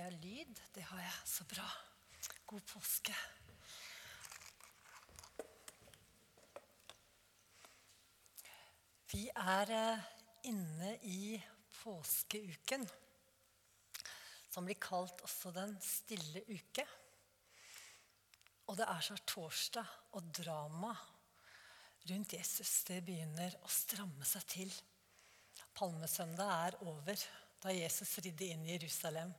jeg lyd? Det har jeg. Så bra. God påske. Vi er eh, inne i påskeuken, som blir kalt også Den stille uke. Og det er så torsdag, og drama rundt Jesus det begynner å stramme seg til. Palmesøndag er over da Jesus ridde inn i Jerusalem,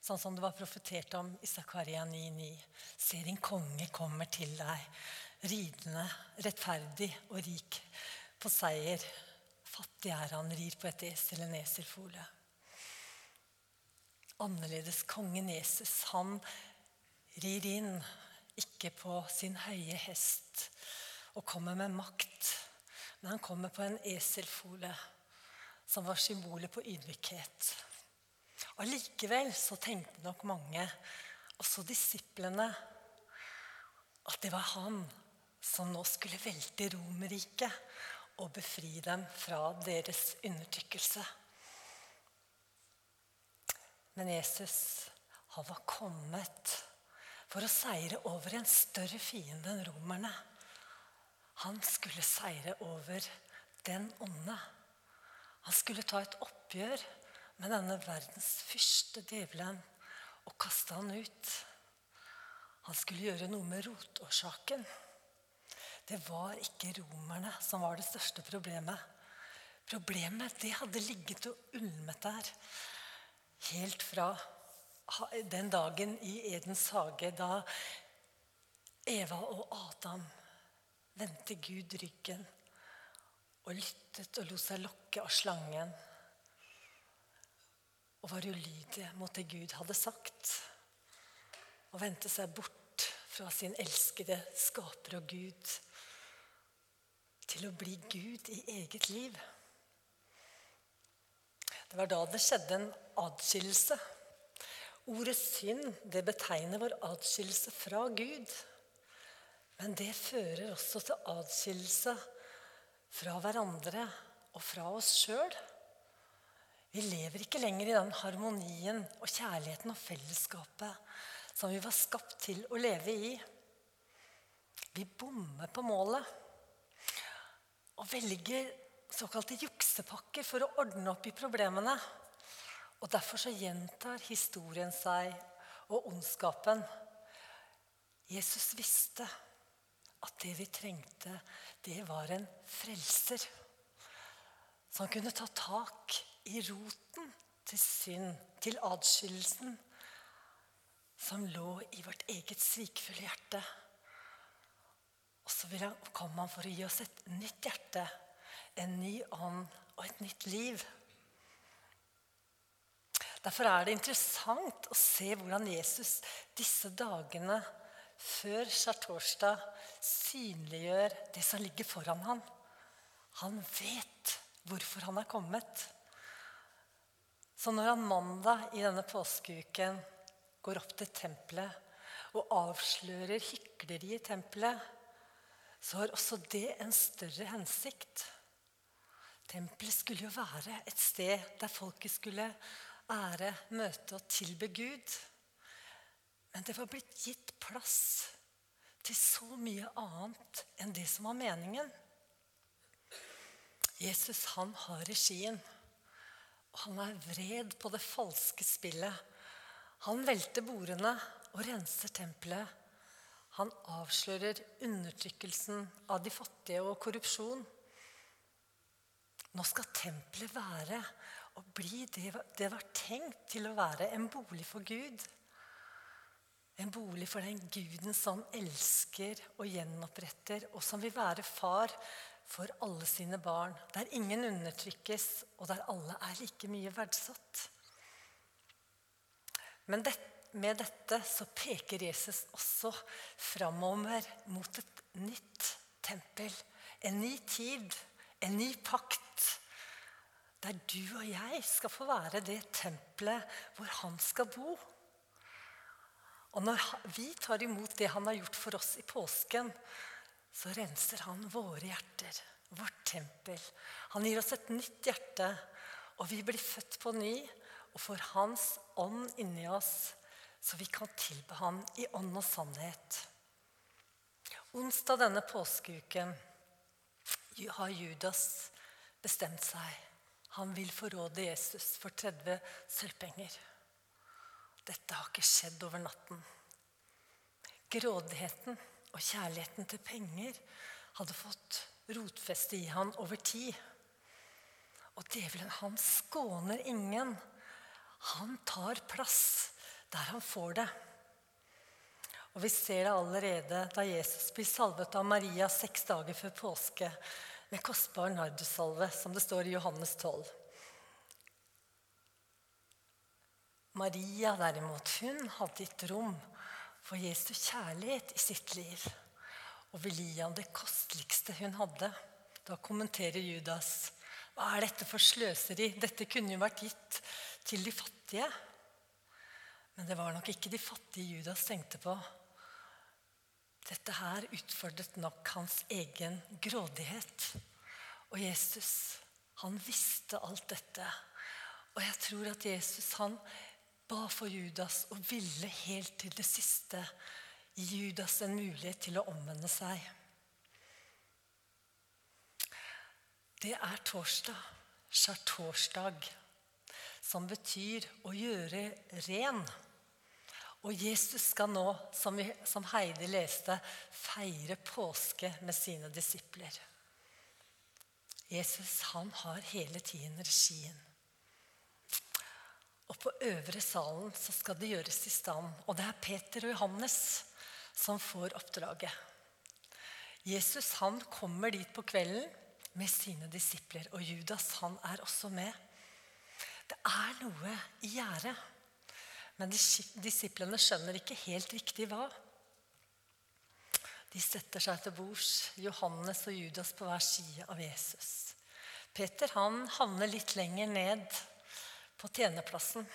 sånn som det var profetert om i Zakaria 9,9. Se, din konge kommer til deg, ridende, rettferdig og rik på seier. Fattig er han, rir på et esel, en eselfole. Annerledes kongen Jesus, han rir inn, ikke på sin høye hest og kommer med makt, men han kommer på en eselfole som var symbolet på ydmykhet. Allikevel så tenkte nok mange, også disiplene, at det var han som nå skulle velte Romerriket og befri dem fra deres undertrykkelse. Men Jesus han var kommet for å seire over en større fiende enn romerne. Han skulle seire over den onde. Han skulle ta et oppgjør med denne verdens fyrste djevelen og kaste han ut. Han skulle gjøre noe med rotårsaken. Det var ikke romerne som var det største problemet. Problemet det hadde ligget og ulmet der helt fra den dagen i Edens hage da Eva og Adam vendte Gud ryggen og lyttet og lot seg lokke av slangen og var ulydige mot det Gud hadde sagt, og vendte seg bort fra sin elskede skaper og Gud til å bli Gud i eget liv. Det var da det skjedde en adskillelse. Ordet synd det betegner vår adskillelse fra Gud. Men det fører også til adskillelse fra hverandre og fra oss sjøl. Vi lever ikke lenger i den harmonien og kjærligheten og fellesskapet som vi var skapt til å leve i. Vi bommer på målet og velger såkalte juksepakker for å ordne opp i problemene. Og Derfor så gjentar historien seg og ondskapen. Jesus visste at det vi trengte, det var en frelser. Som kunne ta tak i roten til synd, til adskillelsen, som lå i vårt eget svikfulle hjerte. Og så kom han for å gi oss et nytt hjerte, en ny ånd og et nytt liv. Derfor er det interessant å se hvordan Jesus disse dagene før skjærtorsdag synliggjør det som ligger foran ham. Han vet hvorfor han er kommet. Så når han mandag i denne påskeuken går opp til tempelet og avslører hykleriet i tempelet, så har også det en større hensikt. Tempelet skulle jo være et sted der folket skulle ære, møte og tilbe Gud. Men det var blitt gitt plass til så mye annet enn det som var meningen. Jesus han har regien, og han er vred på det falske spillet. Han velter bordene og renser tempelet. Han avslører undertrykkelsen av de fattige og korrupsjon. Nå skal tempelet være og bli det det var tenkt til å være en bolig for Gud. En bolig for den guden som elsker og gjenoppretter, og som vil være far for alle sine barn. Der ingen undertrykkes, og der alle er like mye verdsatt. Men det, med dette så peker Jesus også framover mot et nytt tempel. En ny tid, en ny pakt. Der du og jeg skal få være det tempelet hvor han skal bo. Og når vi tar imot det han har gjort for oss i påsken, så renser han våre hjerter, vårt tempel. Han gir oss et nytt hjerte, og vi blir født på ny og får Hans ånd inni oss, så vi kan tilbe ham i ånd og sannhet. Onsdag denne påskeuken har Judas bestemt seg. Han vil forråde Jesus for 30 sølvpenger. Dette har ikke skjedd over natten. Grådigheten og kjærligheten til penger hadde fått rotfeste i han over tid. Og djevelen, han skåner ingen. Han tar plass der han får det. Og Vi ser det allerede da Jesus blir salvet av Maria seks dager før påske med kostbar nardussalve, som det står i Johannes 12. Maria derimot, hun hadde gitt rom for Jesu kjærlighet i sitt liv og vil gi ham det kosteligste hun hadde. Da kommenterer Judas hva er dette for sløseri? Dette kunne jo vært gitt til de fattige. Men det var nok ikke de fattige Judas tenkte på. Dette her utfordret nok hans egen grådighet. Og Jesus, han visste alt dette. Og jeg tror at Jesus han ba for Judas og ville helt til det siste gi Judas en mulighet til å omvende seg. Det er torsdag, skjærtorsdag, som betyr å gjøre ren. Og Jesus skal nå, som, vi, som Heidi leste, feire påske med sine disipler. Jesus han har hele tiden regien. Og på øvre salen så skal det gjøres i stand. Og det er Peter og Johannes som får oppdraget. Jesus han kommer dit på kvelden med sine disipler. Og Judas han er også med. Det er noe i gjære. Men disiplene skjønner ikke helt riktig hva. De setter seg til bords, Johannes og Judas på hver side av Jesus. Peter han havner litt lenger ned på tjenerplassen.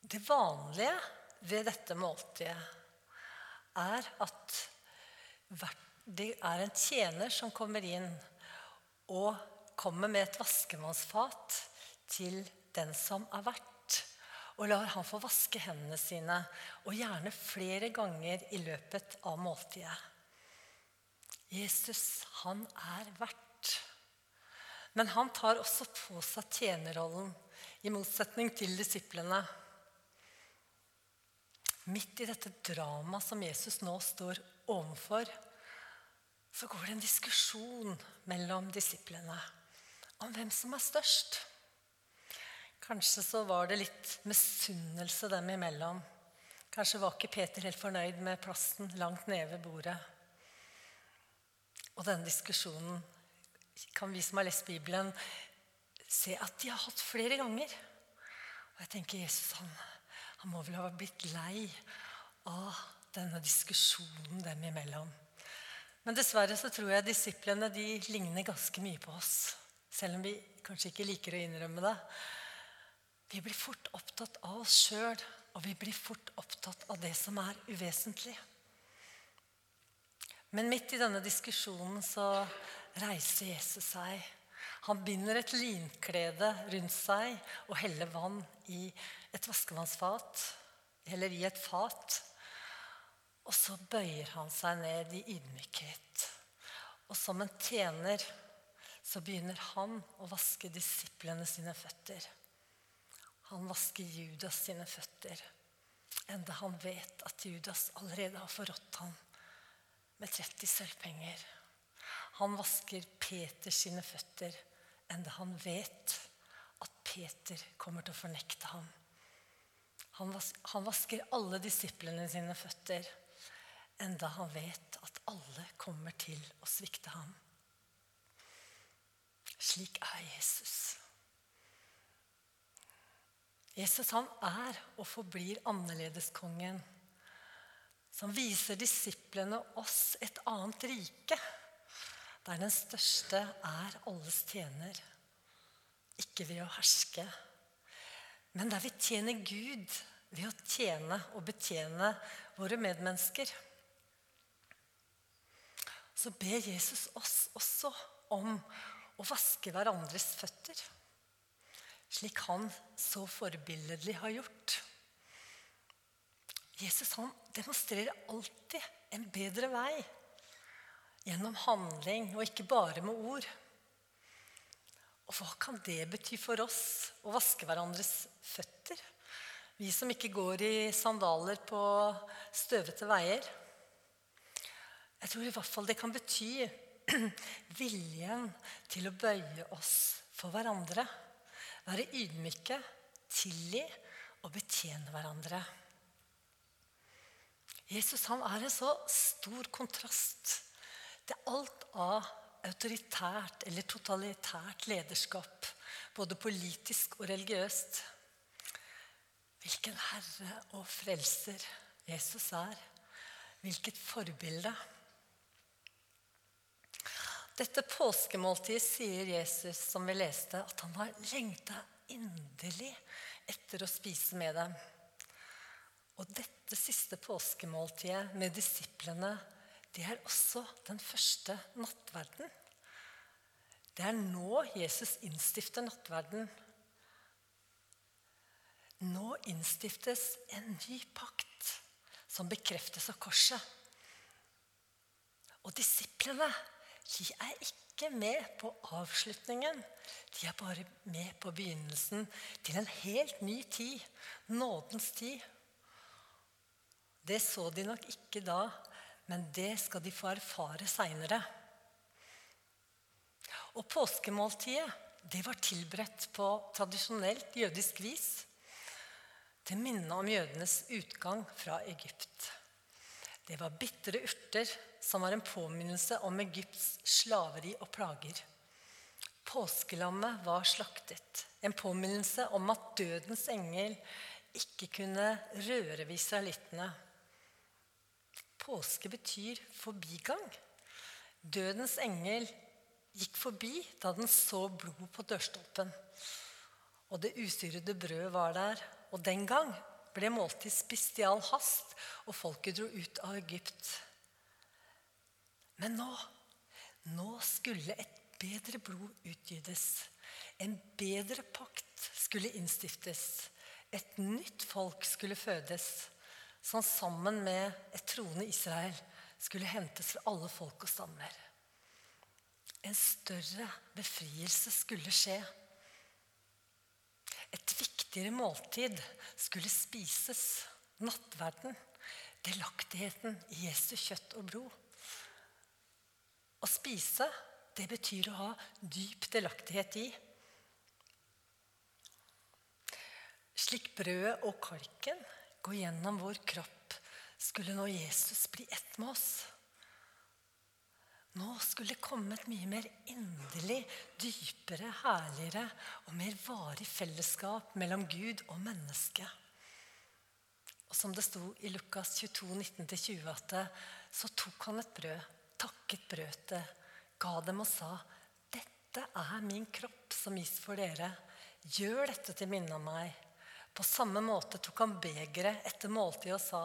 Det vanlige ved dette måltidet er at det er en tjener som kommer inn og kommer med et vaskemannsfat til den som er vert, og lar han få vaske hendene sine, og gjerne flere ganger i løpet av måltidet. Jesus, han er vert. Men han tar også på seg tjenerrollen, i motsetning til disiplene. Midt i dette dramaet som Jesus nå står overfor, så går det en diskusjon mellom disiplene om hvem som er størst. Kanskje så var det litt misunnelse dem imellom. Kanskje var ikke Peter helt fornøyd med plassen langt nede ved bordet. Og denne diskusjonen kan vi som har lest Bibelen, se at de har hatt flere ganger. Og jeg tenker Jesus han, han må vel ha blitt lei av denne diskusjonen dem imellom. Men dessverre så tror jeg disiplene de ligner ganske mye på oss. Selv om vi kanskje ikke liker å innrømme det. Vi blir fort opptatt av oss sjøl, og vi blir fort opptatt av det som er uvesentlig. Men midt i denne diskusjonen så reiser Jesus seg. Han binder et linklede rundt seg og heller vann i et vaskevannsfat, eller i et fat. Og så bøyer han seg ned i ydmykhet. Og som en tjener så begynner han å vaske disiplene sine føtter. Han vasker Judas sine føtter, enda han vet at Judas allerede har forrådt ham med 30 sølvpenger. Han vasker Peter sine føtter, enda han vet at Peter kommer til å fornekte ham. Han vasker alle disiplene sine føtter, enda han vet at alle kommer til å svikte ham. Slik er Jesus. Jesus han er og forblir annerledeskongen, som viser disiplene oss et annet rike der den største er alles tjener. Ikke ved å herske, men der vi tjener Gud ved å tjene og betjene våre medmennesker. Så ber Jesus oss også om å vaske hverandres føtter. slik han så forbilledlig har gjort. Jesus han demonstrerer alltid en bedre vei gjennom handling og ikke bare med ord. Og hva kan det bety for oss å vaske hverandres føtter? Vi som ikke går i sandaler på støvete veier. Jeg tror i hvert fall det kan bety viljen til å bøye oss for hverandre. Være ydmyke, tilgi og betjene hverandre. Jesus han er en så stor kontrast til alt av autoritært eller totalitært lederskap, både politisk og religiøst. Hvilken herre og frelser Jesus er. Hvilket forbilde. Dette påskemåltidet sier Jesus, som vi leste, at han har lengta inderlig etter å spise med dem. Og dette siste påskemåltidet med disiplene, det er også den første nattverden. Det er nå Jesus innstifter nattverden. Nå innstiftes en ny pakt som bekreftes av korset. Og disiplene de er ikke med på avslutningen. De er bare med på begynnelsen til en helt ny tid. Nådens tid. Det så de nok ikke da, men det skal de få erfare seinere. Og påskemåltidet det var tilberedt på tradisjonelt jødisk vis til minne om jødenes utgang fra Egypt. Det var bitre urter som var en påminnelse om Egypts slaveri og plager. Påskelammet var slaktet, en påminnelse om at dødens engel ikke kunne røre ved israelittene Påske betyr forbigang. Dødens engel gikk forbi da den så blod på dørstolpen. Og det usyrede brød var der. Og den gang ble måltid spist i all hast, og folket dro ut av Egypt. Men nå, nå skulle et bedre blod utgytes. En bedre pakt skulle innstiftes. Et nytt folk skulle fødes som sammen med et troende Israel skulle hentes fra alle folk og stammer. En større befrielse skulle skje. Et viktigere måltid skulle spises. Nattverden. Delaktigheten i Jesu kjøtt og blod. Å spise, det betyr å ha dyp delaktighet i. Slik brødet og kalken gå gjennom vår kropp, skulle nå Jesus bli ett med oss. Nå skulle det komme et mye mer inderlig, dypere, herligere og mer varig fellesskap mellom Gud og menneske. Og som det sto i Lukas 22, 19-20, at så tok han et brød, takket brødet, ga dem og sa:" Dette er min kropp som gis for dere. Gjør dette til minne om meg. På samme måte tok han begeret etter måltidet og sa,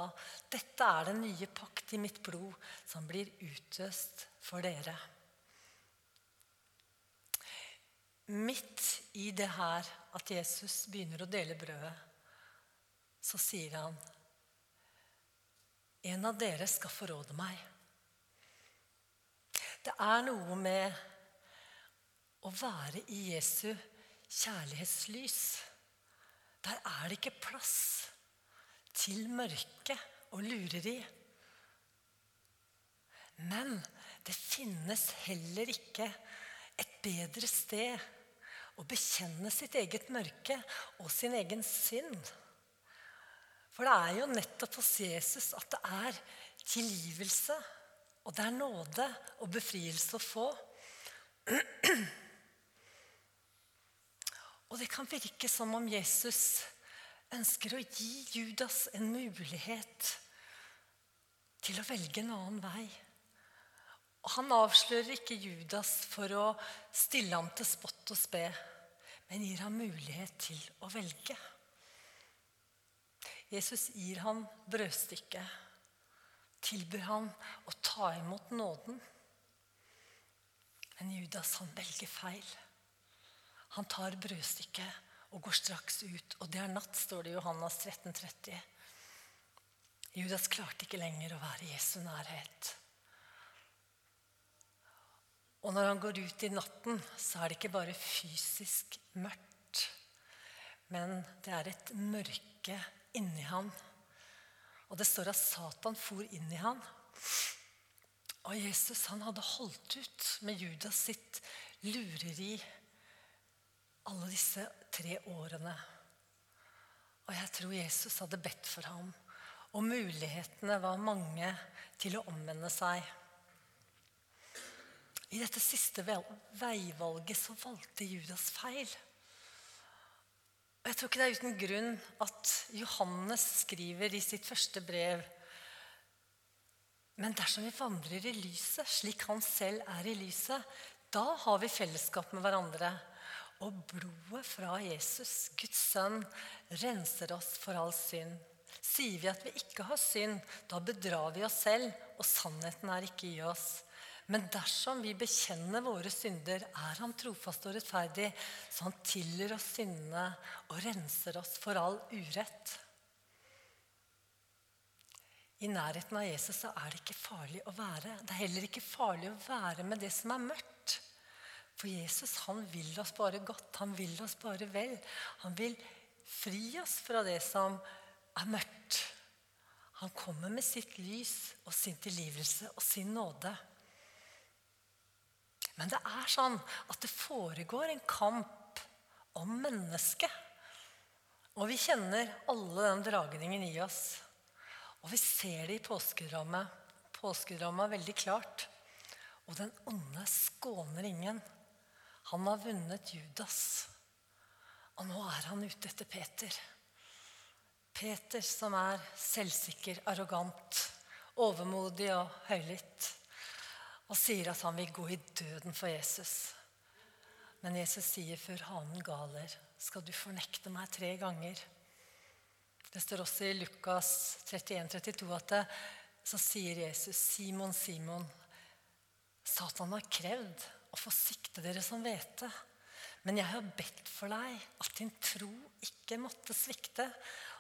'Dette er den nye pakt i mitt blod, som blir utøst for dere.' Midt i det her at Jesus begynner å dele brødet, så sier han, 'En av dere skal forråde meg.' Det er noe med å være i Jesu kjærlighetslys der er det ikke plass til mørke og lureri. Men det finnes heller ikke et bedre sted å bekjenne sitt eget mørke og sin egen synd. For det er jo nettopp hos Jesus at det er tilgivelse, og det er nåde og befrielse å få. Og det kan virke som om Jesus ønsker å gi Judas en mulighet til å velge en annen vei. Og Han avslører ikke Judas for å stille ham til spott og spe, men gir ham mulighet til å velge. Jesus gir ham brødstykket, tilbyr ham å ta imot nåden. Men Judas han velger feil. Han tar brødstykket og går straks ut. Og det er natt, står det i Johannes 1330. Judas klarte ikke lenger å være i Jesu nærhet. Og når han går ut i natten, så er det ikke bare fysisk mørkt, men det er et mørke inni han. Og det står at Satan for inn i han. Og Jesus han hadde holdt ut med Judas sitt lureri alle disse tre årene. Og jeg tror Jesus hadde bedt for ham. Og mulighetene var mange til å omvende seg. I dette siste veivalget så valgte Judas feil. Jeg tror ikke det er uten grunn at Johannes skriver i sitt første brev Men dersom vi vandrer i lyset, slik han selv er i lyset, da har vi fellesskap med hverandre. Og blodet fra Jesus, Guds sønn, renser oss for all synd. Sier vi at vi ikke har synd, da bedrar vi oss selv, og sannheten er ikke i oss. Men dersom vi bekjenner våre synder, er han trofast og rettferdig, så han tilgir oss syndene og renser oss for all urett. I nærheten av Jesus er det ikke farlig å være. Det er heller ikke farlig å være med det som er mørkt. For Jesus han vil oss bare godt. Han vil oss bare vel. Han vil fri oss fra det som er mørkt. Han kommer med sitt lys og sin tilgivelse og sin nåde. Men det er sånn at det foregår en kamp om mennesket. Og vi kjenner alle den dragningen i oss. Og vi ser det i påskedrammet. Påskedrammet er veldig klart. Og den onde skåner ingen. Han har vunnet Judas. Og nå er han ute etter Peter. Peter som er selvsikker, arrogant, overmodig og høylytt. Og sier at han vil gå i døden for Jesus. Men Jesus sier før hanen galer, skal du fornekte meg tre ganger. Det står også i Lukas 31, 32 at det, så sier Jesus, Simon, Simon, Satan har krevd å få sikte dere som hvete. Men jeg har bedt for deg at din tro ikke måtte svikte.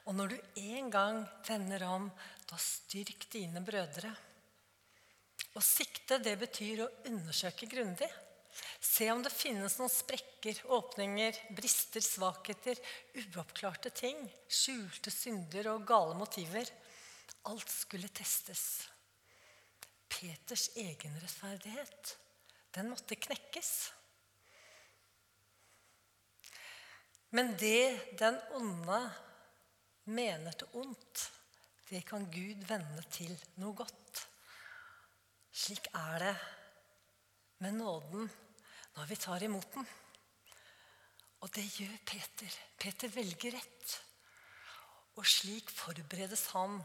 Og når du en gang vender om, da styrk dine brødre. Å sikte, det betyr å undersøke grundig. Se om det finnes noen sprekker, åpninger, brister, svakheter, uoppklarte ting, skjulte synder og gale motiver. Alt skulle testes. Peters egenrettferdighet, den måtte knekkes. Men det den onde mener til ondt, det kan Gud vende til noe godt. Slik er det med nåden når vi tar imot den. Og det gjør Peter. Peter velger rett. Og slik forberedes han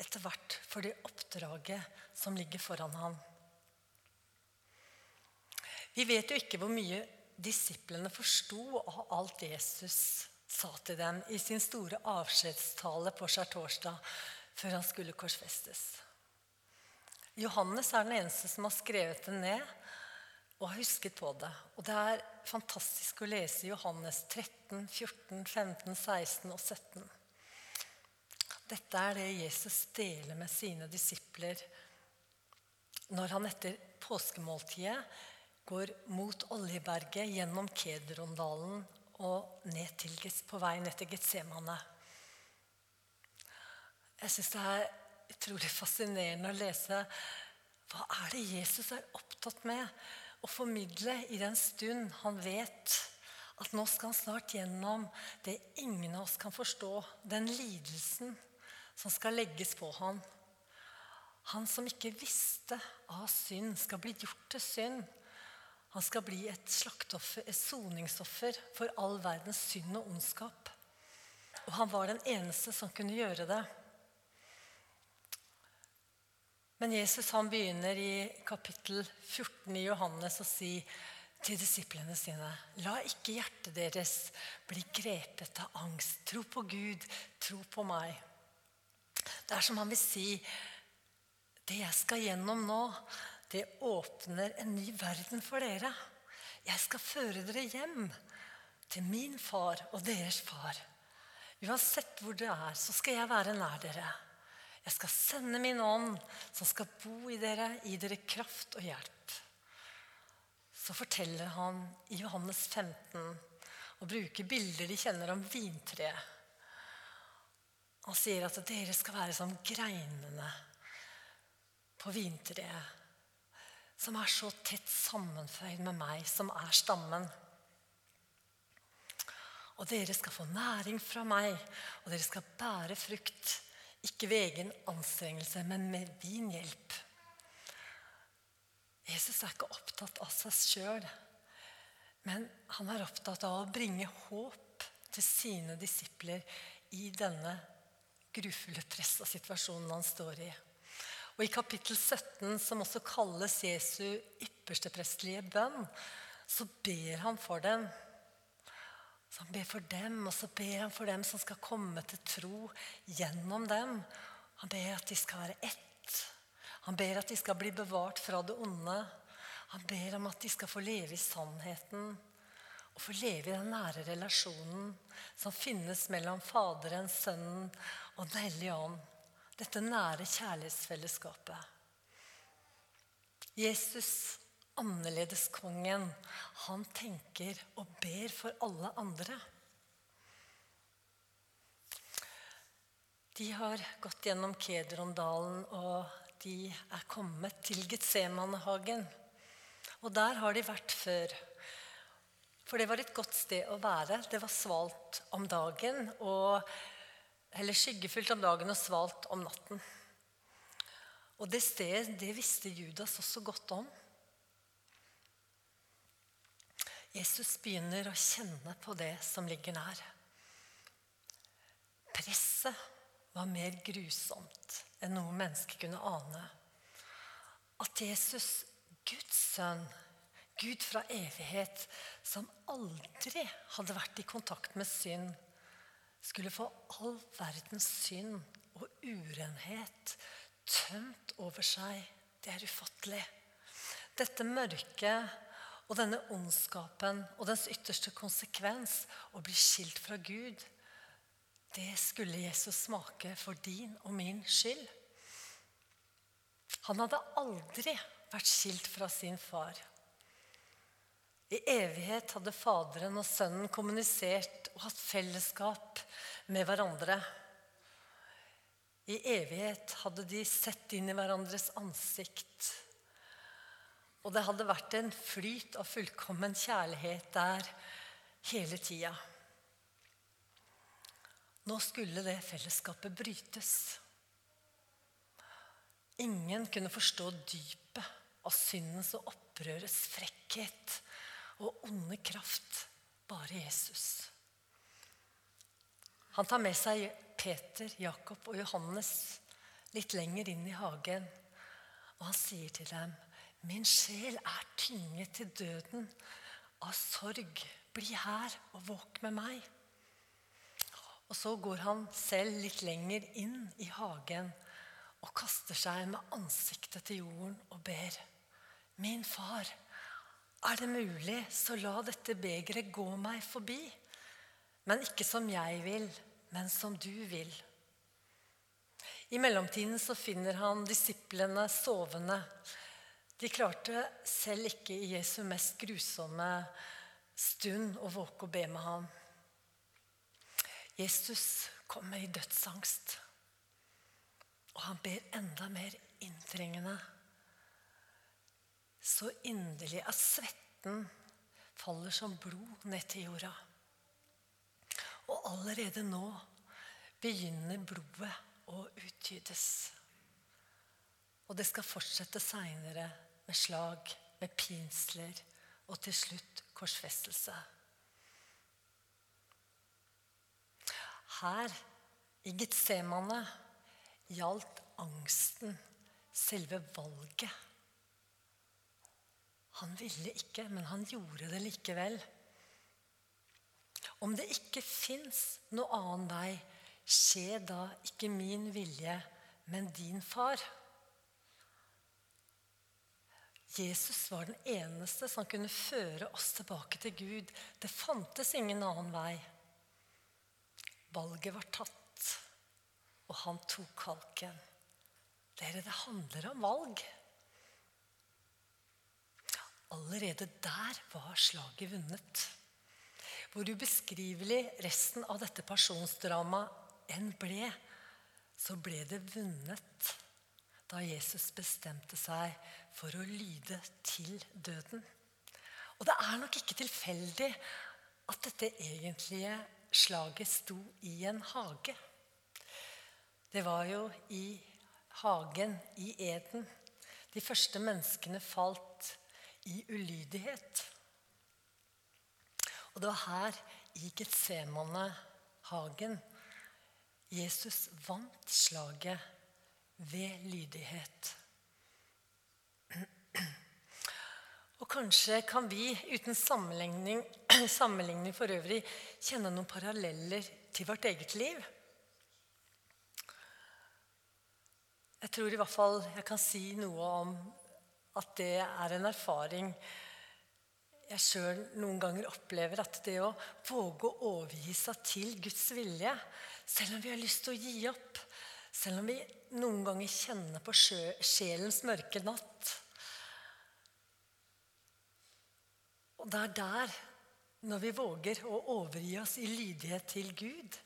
etter hvert for det oppdraget som ligger foran ham. Vi vet jo ikke hvor mye disiplene forsto av alt Jesus sa til dem i sin store avskjedstale på skjærtorsdag før han skulle korsfestes. Johannes er den eneste som har skrevet det ned og har husket på det. Og det er fantastisk å lese Johannes 13, 14, 15, 16 og 17. Dette er det Jesus deler med sine disipler når han etter påskemåltidet går mot Oljeberget, gjennom Kedrondalen og ned til, på vei ned til Getsemane. Jeg syns det er utrolig fascinerende å lese hva er det Jesus er opptatt med å formidle i den stund han vet at nå skal han snart gjennom det ingen av oss kan forstå, den lidelsen som skal legges på ham. Han som ikke visste av synd, skal bli gjort til synd. Han skal bli et slaktoffer, et soningsoffer for all verdens synd og ondskap. Og han var den eneste som kunne gjøre det. Men Jesus han begynner i kapittel 14 i Johannes å si til disiplene sine La ikke hjertet deres bli grepet av angst. Tro på Gud, tro på meg. Det er som han vil si Det jeg skal gjennom nå, det åpner en ny verden for dere. Jeg skal føre dere hjem til min far og deres far. Uansett hvor dere er, så skal jeg være nær dere. Jeg skal sende min ånd, som skal bo i dere, gi dere kraft og hjelp. Så forteller han i Johannes 15 og bruker bilder de kjenner om vintreet. Han sier at dere skal være som greinene på vintreet, som er så tett sammenføyd med meg, som er stammen. Og dere skal få næring fra meg, og dere skal bære frukt. Ikke ved egen anstrengelse, men med din hjelp. Jesus er ikke opptatt av seg sjøl, men han er opptatt av å bringe håp til sine disipler i denne grufulle pressa situasjonen han står i. Og I kapittel 17, som også kalles Jesu ypperste prestelige bønn, så ber han for dem. Så han ber for dem, og så ber han for dem som skal komme til tro gjennom dem. Han ber at de skal være ett. Han ber at de skal bli bevart fra det onde. Han ber om at de skal få leve i sannheten og få leve i den nære relasjonen som finnes mellom Faderen, Sønnen og Den hellige ånd. Dette nære kjærlighetsfellesskapet. Jesus, annerledeskongen, han tenker og ber for alle andre. De har gått gjennom Kedrondalen, og de er kommet til Getsemanehagen. Og der har de vært før. For det var et godt sted å være. Det var svalt om dagen, og, eller skyggefullt om dagen og svalt om natten. Og det stedet det visste Judas også godt om. Jesus begynner å kjenne på det som ligger nær. Presset var mer grusomt enn noe menneske kunne ane. At Jesus, Guds sønn, Gud fra evighet, som aldri hadde vært i kontakt med synd, skulle få all verdens synd og urenhet tømt over seg. Det er ufattelig. Dette mørket og denne ondskapen og dens ytterste konsekvens, å bli skilt fra Gud, det skulle Jesus smake for din og min skyld. Han hadde aldri vært skilt fra sin far. I evighet hadde Faderen og Sønnen kommunisert og hatt fellesskap med hverandre. I evighet hadde de sett inn i hverandres ansikt. Og det hadde vært en flyt av fullkommen kjærlighet der hele tida. Nå skulle det fellesskapet brytes. Ingen kunne forstå dypet av syndens og opprørets frekkhet og onde kraft. Bare Jesus. Han tar med seg Peter, Jakob og Johannes litt lenger inn i hagen. Og han sier til dem, 'Min sjel er tynget til døden av sorg. Bli her og våk med meg.' Og så går han selv litt lenger inn i hagen og kaster seg med ansiktet til jorden og ber. Min far, er det mulig, så la dette begeret gå meg forbi. Men ikke som jeg vil, men som du vil. I mellomtiden så finner han disiplene sovende. De klarte selv ikke i Jesu mest grusomme stund å våke og be med ham. Jesus kommer i dødsangst, og han ber enda mer inntrengende så inderlig at svetten faller som blod ned til jorda. Og allerede nå begynner blodet å utgytes. Og det skal fortsette seinere med slag, med pinsler og til slutt korsfestelse. Her i Getsemane gjaldt angsten selve valget han ville ikke, men han gjorde det likevel. Om det ikke fins noe annen vei, skje da ikke min vilje, men din far. Jesus var den eneste som kunne føre oss tilbake til Gud. Det fantes ingen annen vei. Valget var tatt, og han tok kalken. Dere, det handler om valg. Allerede der var slaget vunnet. Hvor ubeskrivelig resten av dette personsdramaet enn ble, så ble det vunnet da Jesus bestemte seg for å lyde til døden. Og det er nok ikke tilfeldig at dette egentlige slaget sto i en hage. Det var jo i hagen i Eden de første menneskene falt i ulydighet. Og det var her i Getsemane hagen Jesus vant slaget ved lydighet. Og kanskje kan vi uten sammenligning, sammenligning for øvrig kjenne noen paralleller til vårt eget liv. Jeg tror i hvert fall jeg kan si noe om at det er en erfaring jeg sjøl noen ganger opplever. At det å våge å overgi seg til Guds vilje, selv om vi har lyst til å gi opp, selv om vi noen ganger kjenner på sjelens mørke natt Og det er der, når vi våger å overgi oss i lydighet til Gud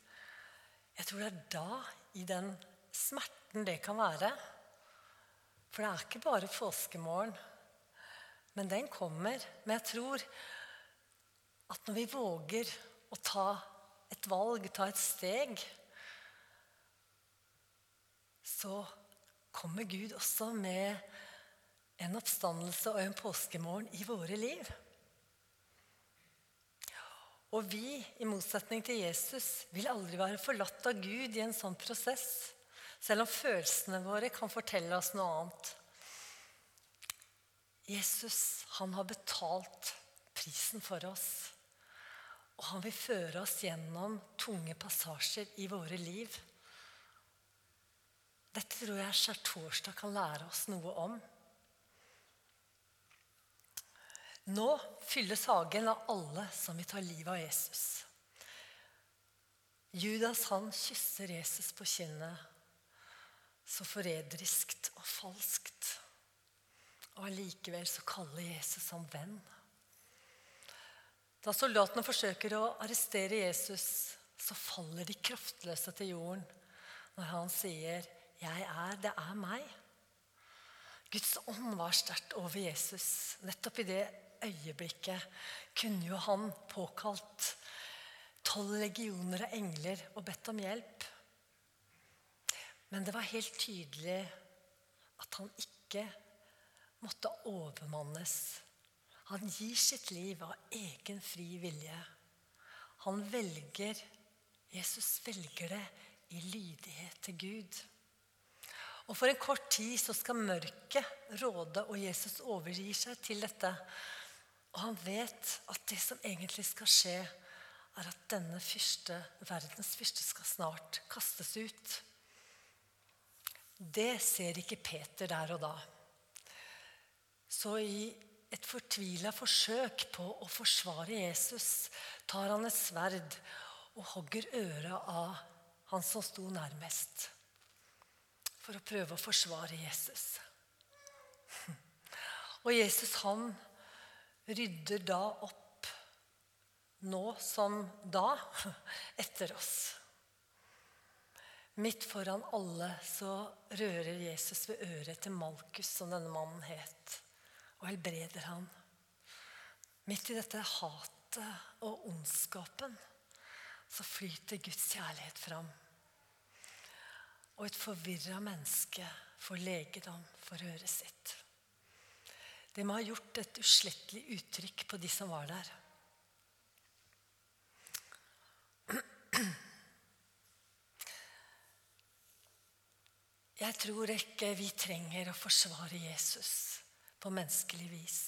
Jeg tror det er da, i den smerten det kan være For det er ikke bare påskemorgen. Men den kommer. Men jeg tror at når vi våger å ta et valg, ta et steg så kommer Gud også med en oppstandelse og en påskemorgen i våre liv. Og vi, i motsetning til Jesus, vil aldri være forlatt av Gud i en sånn prosess, selv om følelsene våre kan fortelle oss noe annet. Jesus, han har betalt prisen for oss. Og han vil føre oss gjennom tunge passasjer i våre liv. Dette tror jeg skjærtorsdag kan lære oss noe om. Nå fylles hagen av alle som vil ta livet av Jesus. Judas han kysser Jesus på kinnet så forræderiskt og falskt. Og allikevel så kaller Jesus ham venn. Da soldatene forsøker å arrestere Jesus, så faller de kraftløse til jorden når han sier 'Jeg er, det er meg'. Guds ånd var sterkt over Jesus. Nettopp i det øyeblikket kunne jo han påkalt tolv legioner av engler og bedt om hjelp. Men det var helt tydelig at han ikke måtte overmannes. Han gir sitt liv av egen fri vilje. Han velger Jesus velger det i lydighet til Gud. Og for en kort tid så skal mørket råde, og Jesus overgir seg til dette. Og han vet at det som egentlig skal skje, er at denne fyrste, verdens fyrste skal snart kastes ut. Det ser ikke Peter der og da. Så i et fortvila forsøk på å forsvare Jesus tar han et sverd og hogger øret av han som sto nærmest for å prøve å forsvare Jesus. Og Jesus han rydder da opp, nå som da, etter oss. Midt foran alle så rører Jesus ved øret til Malkus, som denne mannen het, og helbreder han. Midt i dette hatet og ondskapen så flyter Guds kjærlighet fram. Og et forvirra menneske får legedom for øret sitt. Det må ha gjort et uslettelig uttrykk på de som var der. Jeg tror ikke vi trenger å forsvare Jesus på menneskelig vis.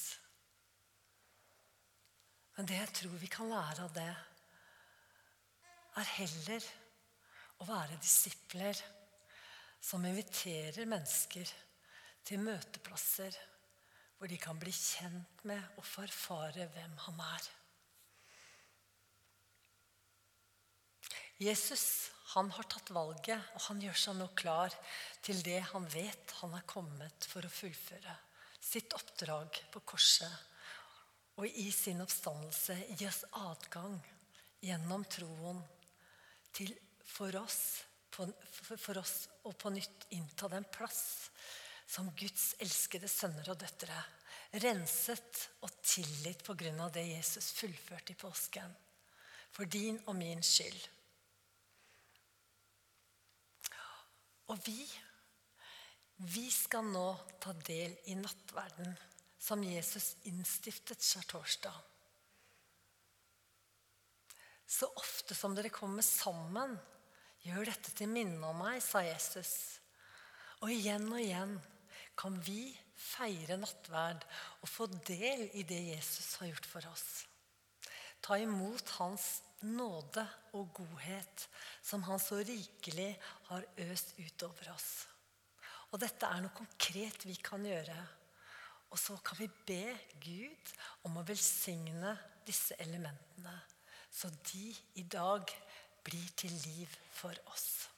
Men det jeg tror vi kan lære av det, er heller å være disipler som inviterer mennesker til møteplasser hvor de kan bli kjent med og få erfare hvem han er. Jesus han har tatt valget, og han gjør seg nå klar til det han vet han er kommet for å fullføre. Sitt oppdrag på korset. Og i sin oppstandelse gi oss adgang gjennom troen til for oss, for oss å på nytt innta den plass som Guds elskede sønner og døtre. Renset og grunn av det Jesus fullførte i påsken. For din og min skyld. Og vi, vi skal nå ta del i nattverden som Jesus innstiftet skjærtorsdag. Så ofte som dere kommer sammen, gjør dette til minne om meg, sa Jesus. Og igjen og igjen kan vi feire nattverd og få del i det Jesus har gjort for oss. Ta imot Hans nåde og godhet som Han så rikelig har øst utover oss. Og dette er noe konkret vi kan gjøre. Og så kan vi be Gud om å velsigne disse elementene, så de i dag blir til liv for oss.